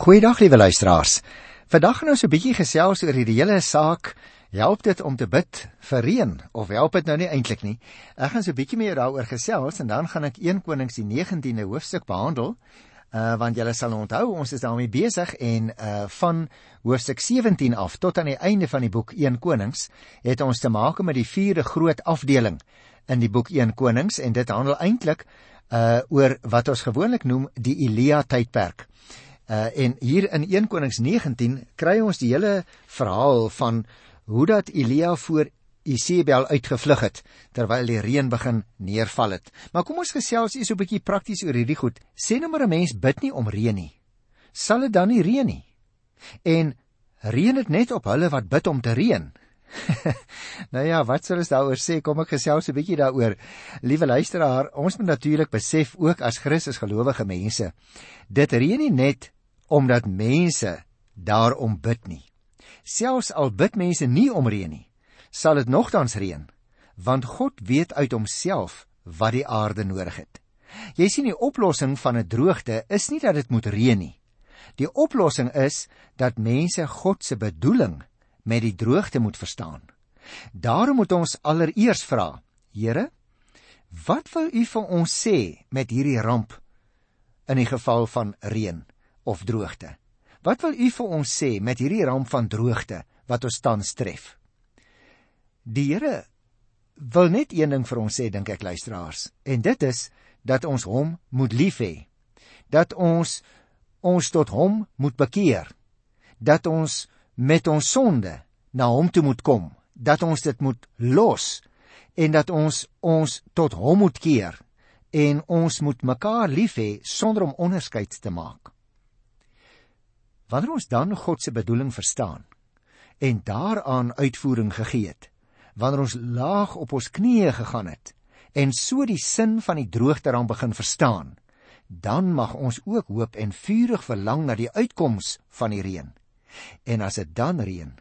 Goeiedag liewe luisteraars. Vandag gaan ons 'n bietjie gesels oor hierdie hele saak. Help dit om te bid vir reën of help dit nou nie eintlik nie? Ek gaan so 'n bietjie meer daaroor gesels en dan gaan ek 1 Konings die 19de hoofstuk behandel. Uh want julle sal onthou ons is daarmee besig en uh van hoofstuk 17 af tot aan die einde van die boek 1 Konings het ons te maak met die vierde groot afdeling in die boek 1 Konings en dit handel eintlik uh oor wat ons gewoonlik noem die Elia tydperk. Uh en hier in 1 Konings 19 kry ons die hele verhaal van hoe dat Elia voor Isebel uitgevlug het terwyl die reën begin neerval het. Maar kom ons gesels eers 'n bietjie prakties oor hierdie goed. Sê nou maar 'n mens bid nie om reën nie. Sal dit dan nie reën nie? En reën dit net op hulle wat bid om te reën? nou ja, wat sou ons daaroor sê? Kom ek gesels 'n bietjie daaroor. Liewe luisteraar, ons moet natuurlik besef ook as Christus gelowige mense, dit reën nie net omdat mense daarom bid nie. Selfs al bid mense nie om reën nie, sal dit nogtans reën, want God weet uit homself wat die aarde nodig het. Jy sien die oplossing van 'n droogte is nie dat dit moet reën nie. Die oplossing is dat mense God se bedoeling met die droogte moet verstaan. Daarom moet ons allereers vra: Here, wat wil U vir ons sê met hierdie ramp in die geval van reën? Of droogte. Wat wil u vir ons sê met hierdie ramp van droogte wat ons tans tref? Die Here wil net een ding vir ons sê dink ek luisteraars en dit is dat ons hom moet lief hê. Dat ons ons tot hom moet bekeer. Dat ons met ons sonde na hom toe moet kom. Dat ons dit moet los en dat ons ons tot hom moet keer en ons moet mekaar lief hê sonder om onderskeid te maak. Wanneer ons dan God se bedoeling verstaan en daaraan uitvoering gegee het, wanneer ons laag op ons knieë gegaan het en so die sin van die droogte dan begin verstaan, dan mag ons ook hoop en vurig verlang na die uitkoms van die reën. En as dit dan reën,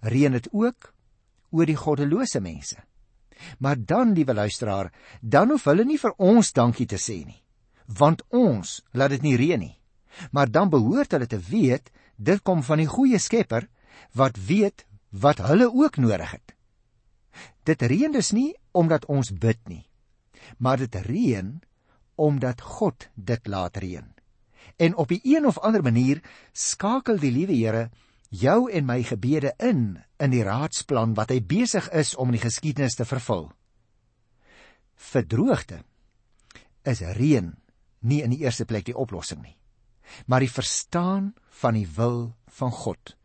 reën dit ook oor die goddelose mense. Maar dan, liewe luisteraar, dan hoef hulle nie vir ons dankie te sê nie, want ons laat dit nie reën nie maar dan behoort hulle te weet dit kom van die goeie Skepper wat weet wat hulle ook nodig het. Dit reën dus nie omdat ons bid nie, maar dit reën omdat God dit laat reën. En op 'n een of ander manier skakel die liewe Here jou en my gebede in in die raadsplan wat hy besig is om in die geskiedenis te vervul. Verdroogte is reën nie in die eerste plek die oplossing nie maar die verstaan van die wil van God.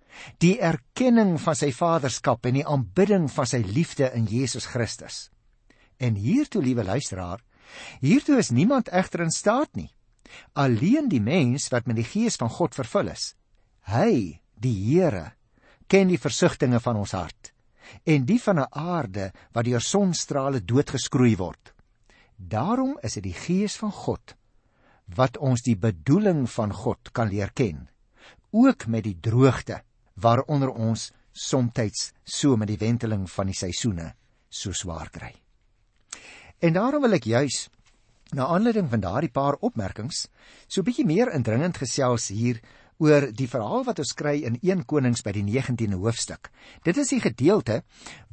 Die erkenning van sy vaderskap en die aanbidding van sy liefde in Jesus Christus. En hiertoe, liewe luisteraar, hiertoe is niemand egter in staat nie. Alleen die mens wat met die gees van God vervul is. Hy, die Here, ken die versigtings van ons hart en die van 'n aarde wat deur sonstrale doodgeskroei word. Daarom is dit die gees van God wat ons die bedoeling van God kan leer ken, ook met die droogte waaronder ons soms so met die wenteling van die seisoene so swaar kry. En daarom wil ek juis na aanleiding van daardie paar opmerkings so 'n bietjie meer indringend gesels hier oor die verhaal wat ons kry in 1 Konings by die 19de hoofstuk. Dit is die gedeelte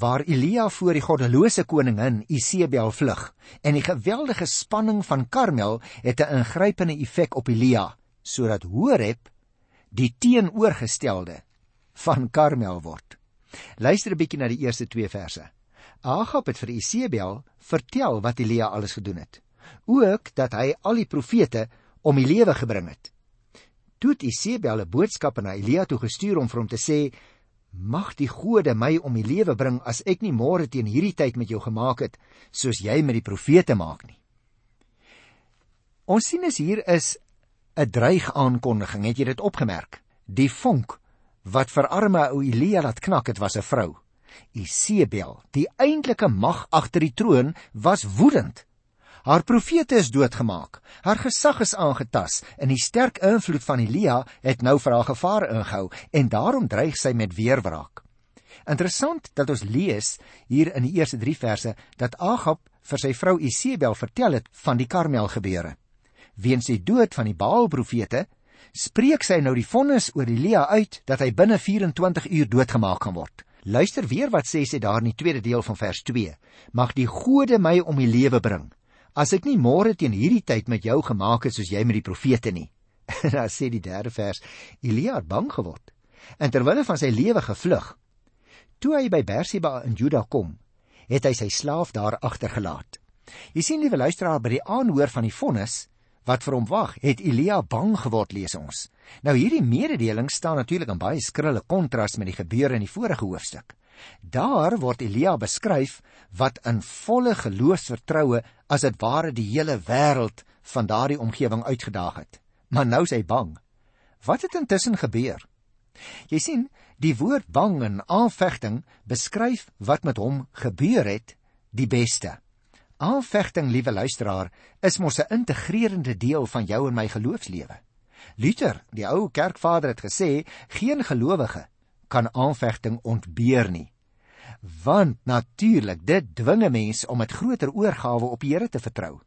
waar Elia voor die goddelose koningin Isebel vlug en die geweldige spanning van Karmel het 'n ingrypende effek op Elia sodat Horeb die teenoorgestelde van Karmel word. Luister 'n bietjie na die eerste 2 verse. Agab het vir Isebel vertel wat Elia alles gedoen het. Ook dat hy al die profete om die lewe gebring het toe het Isebel 'n boodskap aan Elia toe gestuur om vir hom te sê: "Mag die gode my om die lewe bring as ek nie môre teen hierdie tyd met jou gemaak het soos jy met die profete maak nie." Ons sien as hier is 'n dreig aankondiging, het jy dit opgemerk? Die vonk wat vir arme ou Elia laat knak het was 'n vrou. Isebel, die eintlike mag agter die troon, was woedend Haar profete is doodgemaak. Haar gesag is aangetas en die sterk invloed van Elia het nou vir haar gevaar ingehou en daarom dreig sy met weerwraak. Interessant dat ons lees hier in die eerste 3 verse dat Agab vir sy vrou Isebel vertel het van die Karmel gebeure. Weens die dood van die Baal profete spreek sy nou die vonnis oor Elia uit dat hy binne 24 uur doodgemaak kan word. Luister weer wat sê sy daar in die tweede deel van vers 2. Mag die gode my om die lewe bring. As ek nie môre teen hierdie tyd met jou gemaak het soos jy met die profete nie. En dan sê die derde vers: Elia het bang geword en terwyl hy van sy lewe gevlug. Toe hy by Berseba in Juda kom, het hy sy slaaf daar agtergelaat. Jy sien liewe luisteraar by die aanhoor van die vonnis wat vir hom wag, het Elia bang geword lees ons. Nou hierdie mededeling staan natuurlik in baie skrille kontras met die gebeure in die vorige hoofstuk. Daar word Elia beskryf wat in volle geloofsvertroue as dit ware die hele wêreld van daardie omgewing uitgedaag het. Maar nou is hy bang. Wat het intussen gebeur? Jy sien, die woord bang en aanvegting beskryf wat met hom gebeur het die beste. Aanvegting, liewe luisteraar, is mos 'n integrerende deel van jou en my geloofslewe. Luther, die ou kerkvader het gesê, geen gelowige kan aanvegting ontbeer nie. Want natuurlik, dit dwing 'n mens om met groter oorgawe op die Here te vertrou.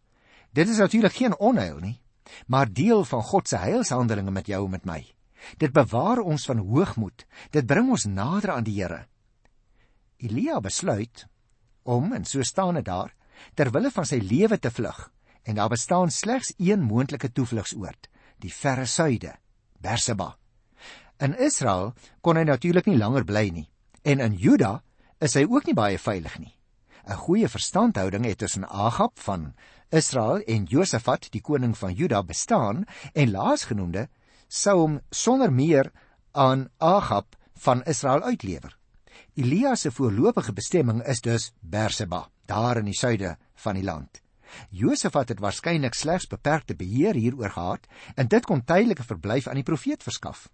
Dit is natuurlik geen onheil nie, maar deel van God se heilshandelinge met jou en met my. Dit bewaar ons van hoogmoed. Dit bring ons nader aan die Here. Elia besluit om en so staan dit daar ter wille van sy lewe te vlug en daar bestaan slegs een moontlike toevlugsoord, die verre suide, Berseba. In Israel kon hy natuurlik nie langer bly nie en in Juda is hy ook nie baie veilig nie. 'n Goeie verstandhouding het tussen Agab van Israel en Josafat, die koning van Juda, bestaan en laasgenoemde sou hom sonder meer aan Agab van Israel uitlewer. Elia se voorlopige bestemming is dus Berseba, daar in die suide van die land. Josafat het waarskynlik slegs beperkte beheer hieroor gehad en dit kon tydelike verblyf aan die profeet verskaf.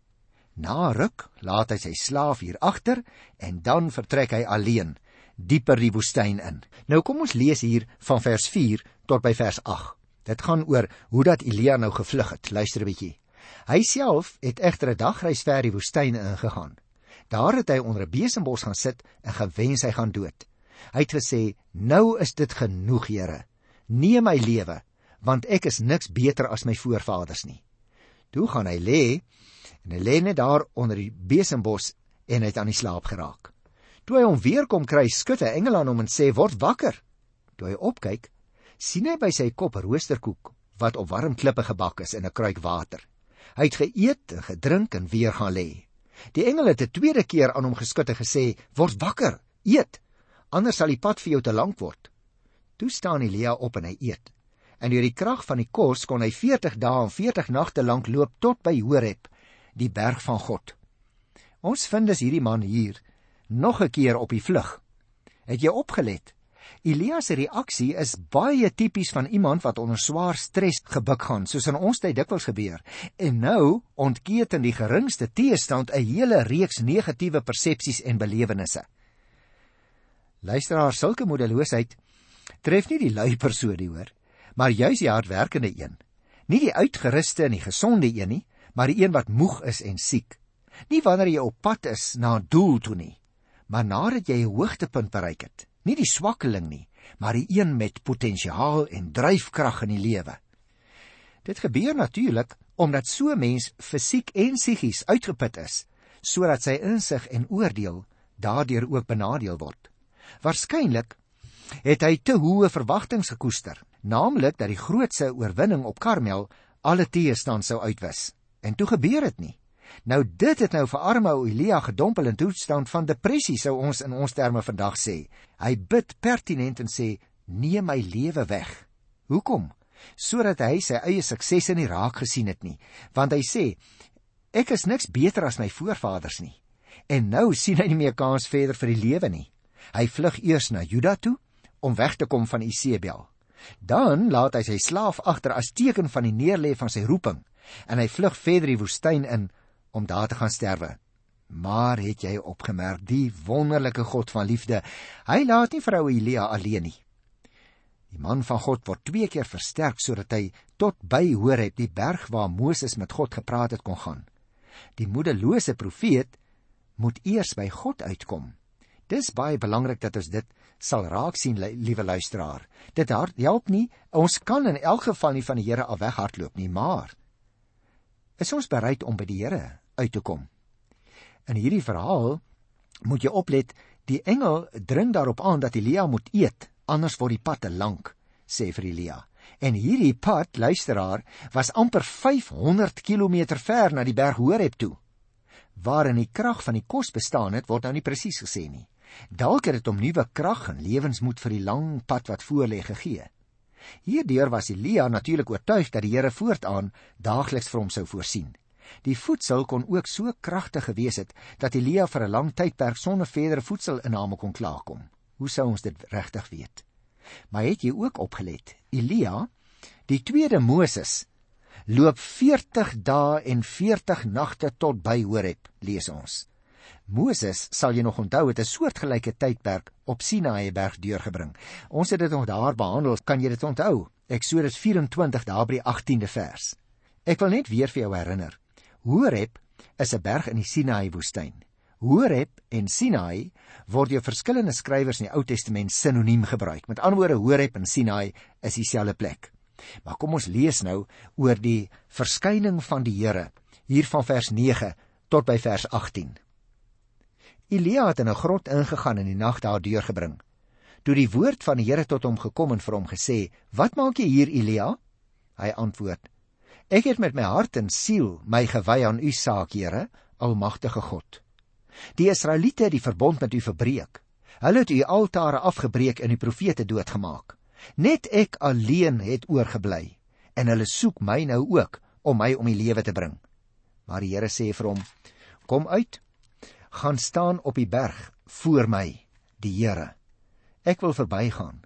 Na ruk laat hy sy slaaf hier agter en dan vertrek hy alleen dieper die woestyn in. Nou kom ons lees hier van vers 4 tot by vers 8. Dit gaan oor hoe dat Elia nou gevlug het. Luister 'n bietjie. Hy self het egter 'n dagreis ver die woestyn ingegaan. Daar het hy onder 'n besembos gaan sit en gewens hy gaan dood. Hy het gesê: "Nou is dit genoeg, Here. Neem my lewe, want ek is niks beter as my voorvaders nie." Toe gaan hy lê en hy lê net daar onder die besembos en hy het aan die slaap geraak. Toe hy hom weer kom kry, skud 'n engel aan hom en sê: "Word wakker." Toe hy opkyk, sien hy by sy kop roosterkoek wat op warm klippe gebak is en 'n kruik water. Hy het geëet en gedrink en weer gaan lê. Die engele het 'n tweede keer aan hom geskud en gesê: "Word wakker, eet, anders sal die pad vir jou te lank word." Toe staan Elia op en hy eet. En deur die krag van die kos kon hy 40 dae en 40 nagte lank loop tot by Horeb, die berg van God. Ons vind dus hierdie man hier nog 'n keer op die vlug. Het jy opgelet? Elia se reaksie is baie tipies van iemand wat onder swaar stres gebuk gaan, soos in ons tyd dikwels gebeur. En nou ontketen die geringste teestand 'n hele reeks negatiewe persepsies en belewennisse. Luisteraar, sulke moedeloosheid tref nie die lui persoon nie, hoor, maar juis die hardwerkende een. Nie die uitgeruste en die gesonde een nie, maar die een wat moeg is en siek. Nie wanneer jy op pad is na 'n doel toe nie, maar nadat jy 'n hoogtepunt bereik het nie die swakkeling nie, maar die een met potensiaal en dryfkrag in die lewe. Dit gebeur natuurlik omdat so 'n mens fisiek en psigies uitgeput is, sodat sy insig en oordeel daardeur ook benadeel word. Waarskynlik het hy te hoë verwagtinge gekoester, naamlik dat die grootse oorwinning op Karmel alle teëstand sou uitwis. En toe gebeur dit nie. Nou dit het nou vir arme ou Elia gedompel in toestand van depressie sou ons in ons terme vandag sê. Hy bid pertinent en sê: "Neem my lewe weg." Hoekom? Sodat hy sy eie suksese nie raak gesien het nie, want hy sê: "Ek is niks beter as my voorvaders nie." En nou sien hy nie meer kans verder vir die lewe nie. Hy vlug eers na Juda toe om weg te kom van Isebel. Dan laat hy sy slaaf agter as teken van die neerlê van sy roeping en hy vlug verder die woestyn in om daar te gaan sterwe. Maar het jy opgemerk die wonderlike God van liefde? Hy laat nie vrou Elia alleen nie. Die man van God word twee keer versterk sodat hy tot by Horeb, die berg waar Moses met God gepraat het, kon gaan. Die moedelose profeet moet eers by God uitkom. Dis baie belangrik dat ons dit sal raak sien, liewe luisteraar. Dit help nie, ons kan in elk geval nie van die Here af weghardloop nie, maar is ons bereid om by die Here uit te kom. In hierdie verhaal moet jy oplet, die engel dring daarop aan dat Elia moet eet, anders word die pad te lank, sê vir Elia. En hierdie pad, luisteraar, was amper 500 km ver na die berg Horeb toe. Waarin die krag van die kos bestaan het, word nou nie presies gesê nie. Dalk het dit om nuwe krag en lewensmoed vir die lang pad wat voorlê gegee. Hierdeur was Elia natuurlik oortuig dat die Here voortaan daagliks vir hom sou voorsien. Die voedsel kon ook so kragtig gewees het dat Elia vir 'n lang tydperk sonder verdere voedselinname kon klaarkom. Hoe sou ons dit regtig weet? Maar het jy ook opgelet? Elia, die tweede Moses, loop 40 dae en 40 nagte tot by Horeb, lees ons. Moses, sal jy nog onthou, het 'n soortgelyke tydperk op Sinaï berg deurgebring. Ons het dit nog daar behandel, kan jy dit onthou? Eksodus 24 daar by die 18de vers. Ek wil net weer vir jou herinner. Horeb is 'n berg in die Sinaï woestyn. Horeb en Sinaï word deur verskillende skrywers in die Ou Testament sinoniem gebruik. Met ander woorde, Horeb en Sinaï is dieselfde plek. Maar kom ons lees nou oor die verskyning van die Here hier van vers 9 tot by vers 18. Elia het in 'n grot ingegaan en die nag daar deurgebring. Toe die woord van die Here tot hom gekom en vir hom gesê: "Wat maak jy hier, Elia?" Hy antwoord: Ek het met my hart en siel my gewy aan u saak, Here, almagtige God. Die Israeliete het die verbond met u verbreek. Hulle het u altare afgebreek en die profete doodgemaak. Net ek alleen het oorgebly en hulle soek my nou ook om my om die lewe te bring. Maar die Here sê vir hom: Kom uit. Gaan staan op die berg voor my, die Here. Ek wil verbygaan.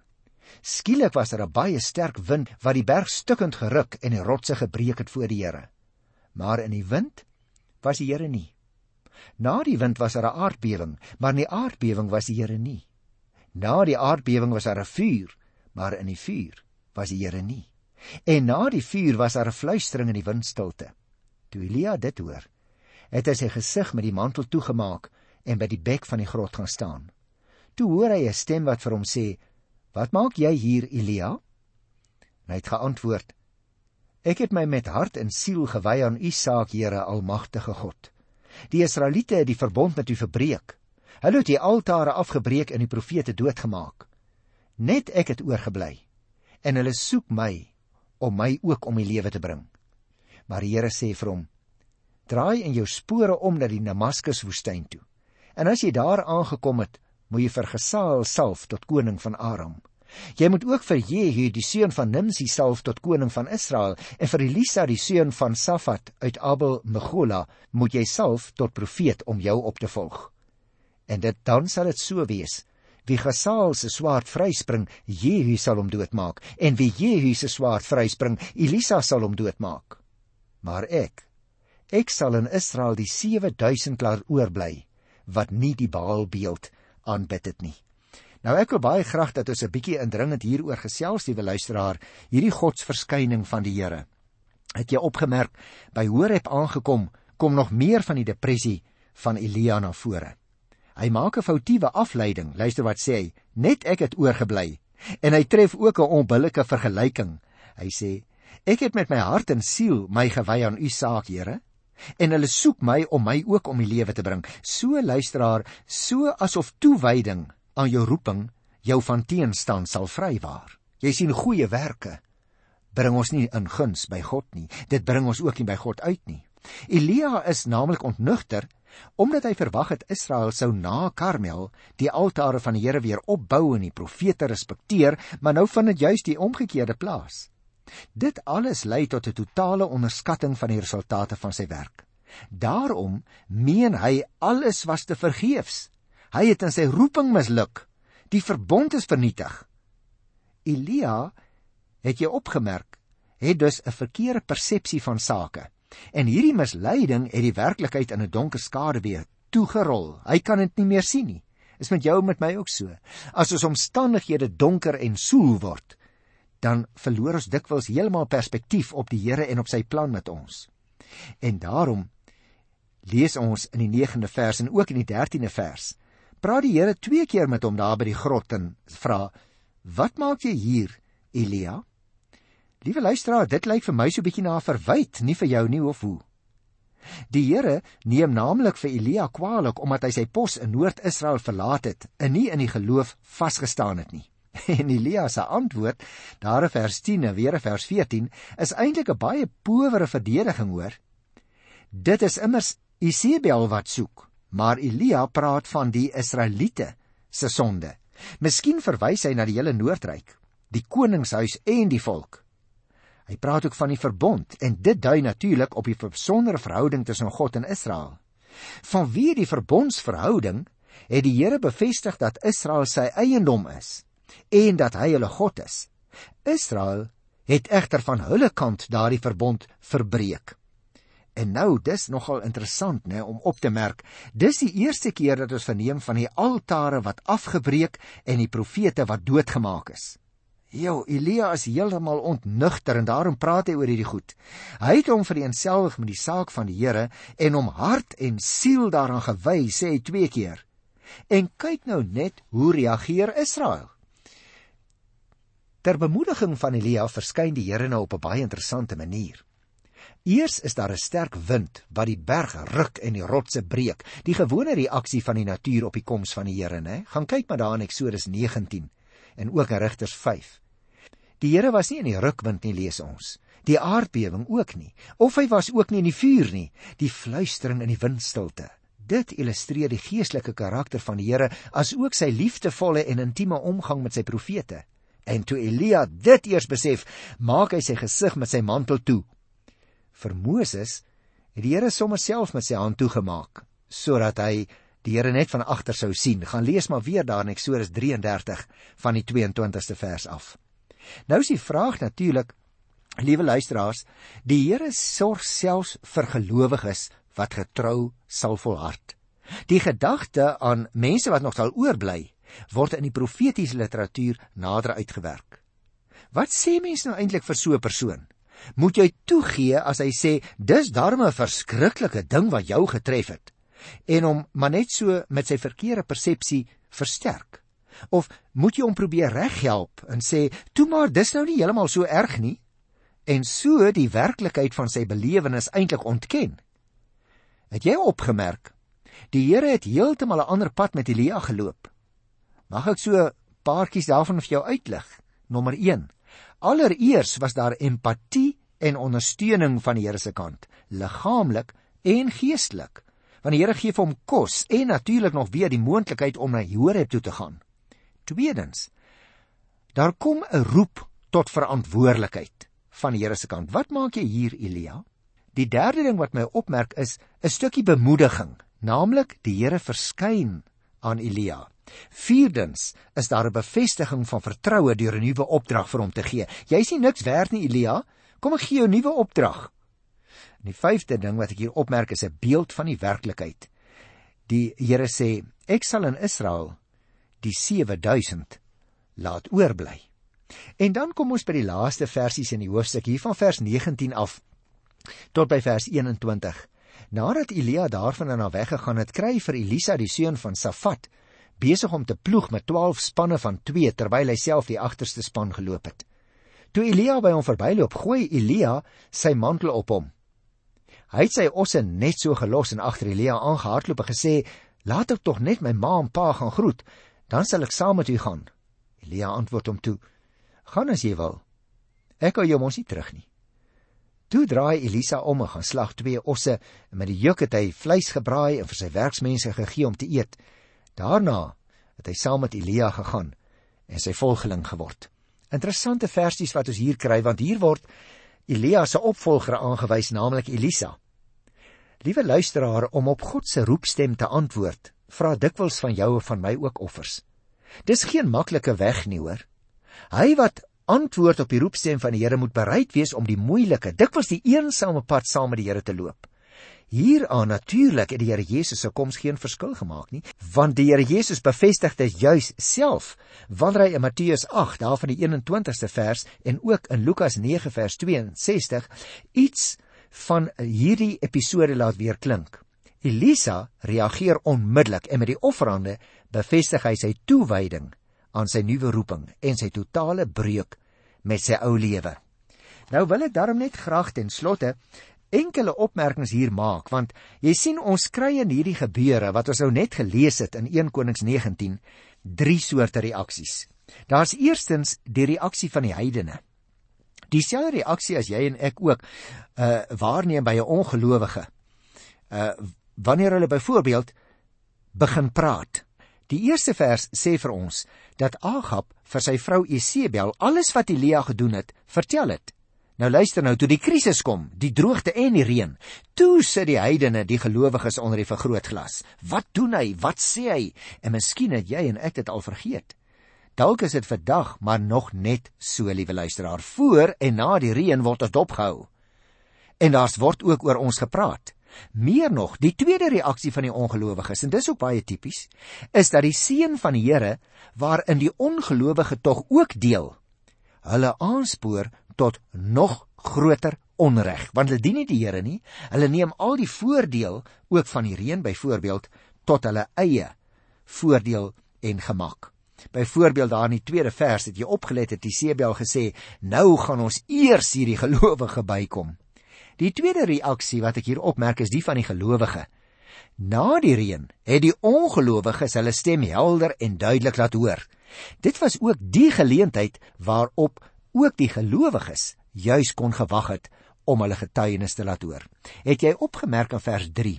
Skielik was daar 'n baie sterk wind wat die berg stukkend geruk en die rotse gebreek het voor die Here. Maar in die wind was die Here nie. Na die wind was daar 'n aardbewing, maar in die aardbewing was die Here nie. Na die aardbewing was daar 'n vuur, maar in die vuur was die Here nie. En na die vuur was daar 'n fluistering in die windstilte. Toe Elia dit hoor, het hy sy gesig met die mantel toegemaak en by die bek van die grot gaan staan. Toe hoor hy 'n stem wat vir hom sê: Wat maak jy hier, Elia? En hy het geantwoord: Ek het my met hart en siel gewy aan U saak, Here Almagtige God. Die Israeliete het die verbond met U verbreek. Hulle het die altare afgebreek en die profete doodgemaak. Net ek het oorgebly en hulle soek my om my ook om die lewe te bring. Maar die Here sê vir hom: Draai in jou spore om na die Damaskus woestyn toe. En as jy daar aangekom het, moet jy vir Gesaal salf tot koning van Aram. Jy moet ook vir Jehu die seun van Nimsi salf tot koning van Israel en vir Elisa die seun van Safat uit Abel Megola moet jy salf tot profeet om jou op te volg. En dit dan sal dit so wees Wie Gesaal se swaard vryspring, Jehu sal hom doodmaak, en wie Jehu se swaard vryspring, Elisa sal hom doodmaak. Maar ek, ek sal in Israel die 7000 laat oorbly wat nie die Baal beeld aanbid het nie. Nou ek wil baie graag dat ons 'n bietjie indringend hieroor gesels, liewe luisteraar, hierdie godsverskyning van die Here. Het jy opgemerk by Horeb aangekom, kom nog meer van die depressie van Elia na vore. Hy maak 'n foutiewe afleiding. Luister wat sê hy: "Net ek het oorgebly." En hy tref ook 'n onbillike vergelyking. Hy sê: "Ek het met my hart en siel my gewy aan u saak, Here." En hulle soek my om my ook om die lewe te bring. So luisteraar, so asof toewyding aan jou roeping jou van teenstand sal vrywaar. Jy sien goeie werke bring ons nie in guns by God nie. Dit bring ons ook nie by God uit nie. Elia is naamlik ontnugter omdat hy verwag het Israel sou na Karmel die altare van die Here weer opbou en die profete respekteer, maar nou vind dit juis die omgekeerde plaas. Dit alles lei tot 'n totale onderskatting van die resultate van sy werk. Daarom meen hy alles was te vergeefs. Hy het in sy roeping misluk. Die verbond is vernietig. Elia, het jy opgemerk, het dus 'n verkeerde persepsie van sake. En hierdie misleiding het die werklikheid in 'n donker skaduwee toegerol. Hy kan dit nie meer sien nie. Is met jou en met my ook so. As ons omstandighede donker en soel word, dan verloor ons dikwels heeltemal perspektief op die Here en op sy plan met ons. En daarom lees ons in die 9de vers en ook in die 13de vers. Praat die Here twee keer met hom daar by die grot en vra: "Wat maak jy hier, Elia?" Liewe luisteraar, dit lyk vir my so bietjie na 'n verwyte, nie vir jou nie of hoe? Die Here neem naamlik vir Elia kwaadlik omdat hy sy pos in Noord-Israel verlaat het en nie in die geloof vasgestaan het nie. En Elia se antwoord, daar in vers 10 en weer in vers 14, is eintlik 'n baie powere verdediging hoor. Dit is immers Isebel wat soek, maar Elia praat van die Israeliete se sonde. Miskien verwys hy na die hele Noordryk, die koningshuis en die volk. Hy praat ook van die verbond en dit dui natuurlik op die besondere verhouding tussen God en Israel. Vanweë die verbondsverhouding het die Here bevestig dat Israel sy eiendom is en dat hy hulle God is. Israel het egter van hulle kant daardie verbond verbreek. En nou, dis nogal interessant, né, om op te merk. Dis die eerste keer dat ons verneem van die altare wat afgebreek en die profete wat doodgemaak is. Jo, Elia is heeltemal ontnugter en daarom praat hy oor hierdie goed. Hy het hom vereenselwig met die saak van die Here en hom hart en siel daaraan gewy, sê hy twee keer. En kyk nou net hoe reageer Israel. Ter bemoediging van Elia verskyn die Here nou op 'n baie interessante manier. Eers is daar 'n sterk wind wat die berg ruk en die rotse breek, die gewone reaksie van die natuur op die koms van die Here, né? Gaan kyk maar daar in Eksodus 19 en ook in Rigters 5. Die Here was nie in die rukwind nie, lees ons. Die aardbewing ook nie, of hy was ook nie in die vuur nie, die fluistering in die windstilte. Dit illustreer die geestelike karakter van die Here as ook sy liefdevolle en intieme omgang met sy profete. En toe Elia dit eers besef, maak hy sy gesig met sy mantel toe. Vir Moses het die Here sommer self met sy hand toegemaak sodat hy die Here net van agter sou sien. Gaan lees maar weer daar in Eksodus 33 van die 22ste vers af. Nou is die vraag natuurlik, liewe luisteraars, die Here sorg selfs vir gelowiges wat getrou sal volhard. Die gedagte aan mense wat nog sal oorbly, word in die profetiese literatuur nader uitgewerk. Wat sê mense nou eintlik vir so 'n persoon? Moet jy toegee as hy sê dis darme 'n verskriklike ding wat jou getref het en hom maar net so met sy verkeerde persepsie versterk? Of moet jy hom probeer reghelp en sê toe maar dis nou nie heeltemal so erg nie en so die werklikheid van sy belewenis eintlik ontken? Het jy opgemerk? Die Here het heeltemal 'n ander pad met Elia geloop. Mag ek so 'n paartjies daarvan vir jou uitlig? Nommer 1. Allereers was daar empatie en ondersteuning van die Here se kant, liggaamlik en geestelik. Want die Here gee vir hom kos en natuurlik nog weer die moontlikheid om na Horeb toe te gaan. Tweedens, daar kom 'n roep tot verantwoordelikheid van die Here se kant. Wat maak jy hier, Elia? Die derde ding wat my opmerk is 'n stukkie bemoediging, naamlik die Here verskyn aan Elia. Vierdens is daar 'n bevestiging van vertroue deur 'n nuwe opdrag vir hom te gee. Jy sien niks werd nie Elia, kom ek gee jou 'n nuwe opdrag. En die vyfde ding wat ek hier opmerk is 'n beeld van die werklikheid. Die Here sê, ek sal in Israel die 7000 laat oorbly. En dan kom ons by die laaste versies in die hoofstuk hier van vers 19 af tot by vers 21. Nadat Elia daarvan na weggegaan het, kry vir Elisa die seun van Safat besig om te ploeg met 12 spanne van 2 terwyl hy self die agterste span geloop het. Toe Elia by hom verbyloop, gooi Elia sy mantel op hom. Hy het sy osse net so gelos en agter Elia aangehardloop en gesê: "Laat ek tog net my ma en pa gaan groet, dan sal ek saam met u gaan." Elia antwoord hom toe: "Gaan as jy wil. Ek hou jou mos nie terug nie." Toe draai Elisa om en gaan slag twee osse en met die juk het hy vleis gebraai en vir sy werksmense gegee om te eet. Daarna het hy saam met Elia gegaan en sy volgeling geword. Interessante versies wat ons hier kry want hier word Elia se opvolger aangewys, naamlik Elisa. Liewe luisteraar, om op God se roepstem te antwoord, vra dikwels van jou en van my ook offers. Dis geen maklike weg nie, hoor. Hy wat antwoord op die roepstem van die Here moet bereid wees om die moeilike, dikwels die eensame pad saam met die Here te loop. Hieraan natuurlik het die Here Jesus se koms geen verskil gemaak nie, want die Here Jesus bevestig dit juis self wanneer hy in Matteus 8 daar van die 21ste vers en ook in Lukas 9 vers 62 iets van hierdie episode laat weer klink. Elisa reageer onmiddellik en met die offerande bevestig hy sy toewyding aan sy nuwe roeping en sy totale breuk met sy ou lewe. Nou wil ek daarom net graag ten slotte enkele opmerkings hier maak want jy sien ons kry in hierdie gebeure wat ons nou net gelees het in 1 Konings 19 drie soorte reaksies. Daar's eerstens die reaksie van die heidene. Dieselfde reaksie as jy en ek ook uh waarneem by 'n ongelowige. Uh wanneer hulle byvoorbeeld begin praat. Die eerste vers sê vir ons dat Agab vir sy vrou Isebel alles wat Elia gedoen het, vertel het. Nou luister nou, toe die krisis kom, die droogte en die reën, toe sit die heidene, die gelowiges onder die vergrootglas. Wat doen hy? Wat sê hy? En miskien het jy en ek dit al vergeet. Dalk is dit vandag, maar nog net so, liewe luisteraar, voor en na die reën word ons dopgehou. En daar's word ook oor ons gepraat. Meer nog, die tweede reaksie van die ongelowiges, en dis ook baie tipies, is dat die seën van die Here waarin die ongelowige tog ook deel, hulle aanspoor tot nog groter onreg, want hulle dien nie die Here nie. Hulle neem al die voordeel ook van die reën byvoorbeeld tot hulle eie voordeel en gemak. Byvoorbeeld daar in die tweede vers het jy opgelet het Isebel gesê, nou gaan ons eers hierdie gelowige bykom. Die tweede reaksie wat ek hier opmerk is die van die gelowige. Na die reën het die ongelowiges hulle stem helder en duidelik laat hoor. Dit was ook die geleentheid waarop ook die gelowiges juis kon gewag het om hulle getuienis te laat hoor. Het jy opgemerk in vers 3?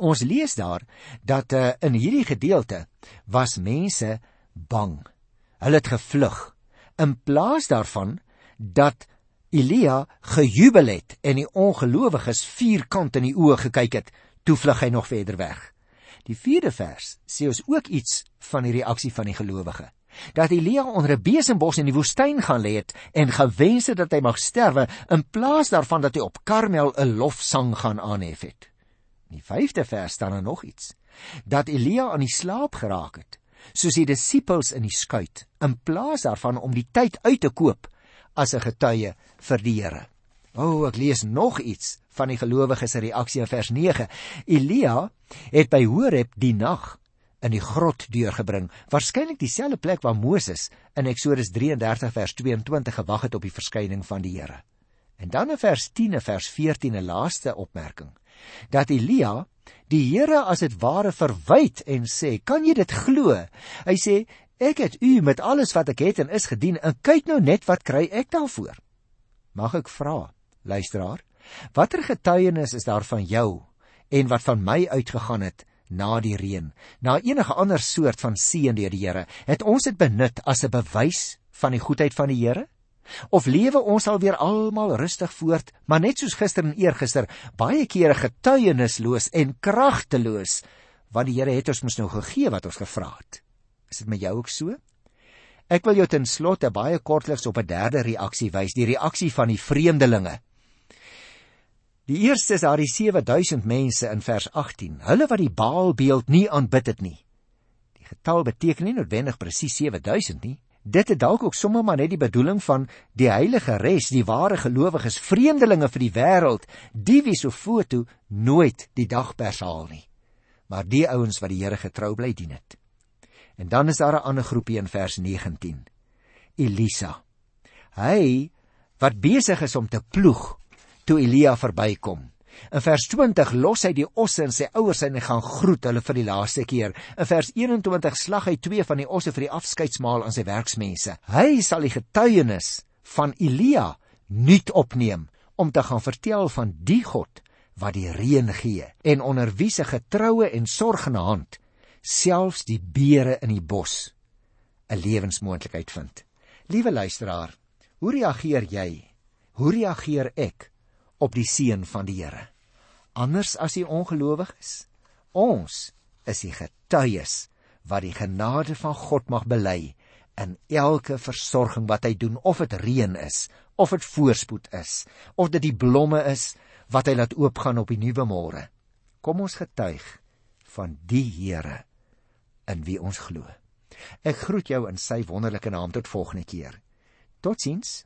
Ons lees daar dat uh, in hierdie gedeelte was mense bang. Hulle het gevlug in plaas daarvan dat Elia gejubel het en die ongelowiges vierkant in die oë gekyk het, toe vlug hy nog verder weg. Die 4de vers sê ons ook iets van die reaksie van die gelowige. Dat Elia onder 'n besembos in die woestyn gaan lê het en gewens het dat hy mag sterwe in plaas daarvan dat hy op Karmel 'n lofsang gaan aanhef het. In die 5de vers staan er nog iets. Dat Elia aan die slaap geraak het, soos die disippels in die skuit, in plaas daarvan om die tyd uit te koop as 'n getuie vir die Here. O, oh, ek lees nog iets van die gelowiges se reaksie in vers 9. Elia het by Horeb die nag in die grot deurgebring, waarskynlik dieselfde plek waar Moses in Eksodus 33 vers 22 gewag het op die verskyning van die Here. En dan in vers 10 en vers 14 'n laaste opmerking. Dat Elia die Here as dit ware verwyd en sê, "Kan jy dit glo?" Hy sê, Ek het u met alles wat ek het en is gedien en kyk nou net wat kry ek daarvoor. Mag ek vra, luisteraar, watter getuienis is daar van jou en wat van my uitgegaan het na die reën, na enige ander soort van seën deur die Here? Het ons dit benut as 'n bewys van die goedheid van die Here? Of lewe ons alweer almal rustig voort, maar net soos gister en eergister, baie kere getuienisloos en kragteloos, want die Here het ons mos nou gegee wat ons gevra het. Is dit met jou ook so? Ek wil jou ten slotte baie kortliks op 'n derde reaksie wys, die reaksie van die vreemdelinge. Die eerste is daar die 7000 mense in vers 18. Hulle wat die Baalbeeld nie aanbid het nie. Die getal beteken nie noodwendig presies 7000 nie. Dit het dalk ook sommer maar net die bedoeling van die heilige res, die ware gelowiges, vreemdelinge vir die wêreld, die wie so foto nooit die dagpers haal nie. Maar die ouens wat die Here getrou bly dien het. En dan is daar 'n ander groepie in vers 19. Elisa. Hy wat besig is om te ploeg toe Elia verbykom. In vers 20 los hy die osse en sy ouers en hy gaan groet hulle vir die laaste keer. In vers 21 slag hy twee van die osse vir die afskeidsmaal aan sy werksmense. Hy sal die getuienis van Elia nuut opneem om te gaan vertel van die God wat die reën gee en onder wie se getroue en sorgende hand selfs die beere in die bos 'n lewensmoontlikheid vind. Liewe luisteraar, hoe reageer jy? Hoe reageer ek op die seën van die Here? Anders as die ongelowiges? Ons is die getuies wat die genade van God mag bely in elke versorging wat hy doen, of dit reën is, of dit voorspoed is, of dit die blomme is wat hy laat oopgaan op die nuwe môre. Kom ons getuig van die Here in wie ons glo. Ek groet jou in sy wonderlike naam tot volgende keer. Totsiens.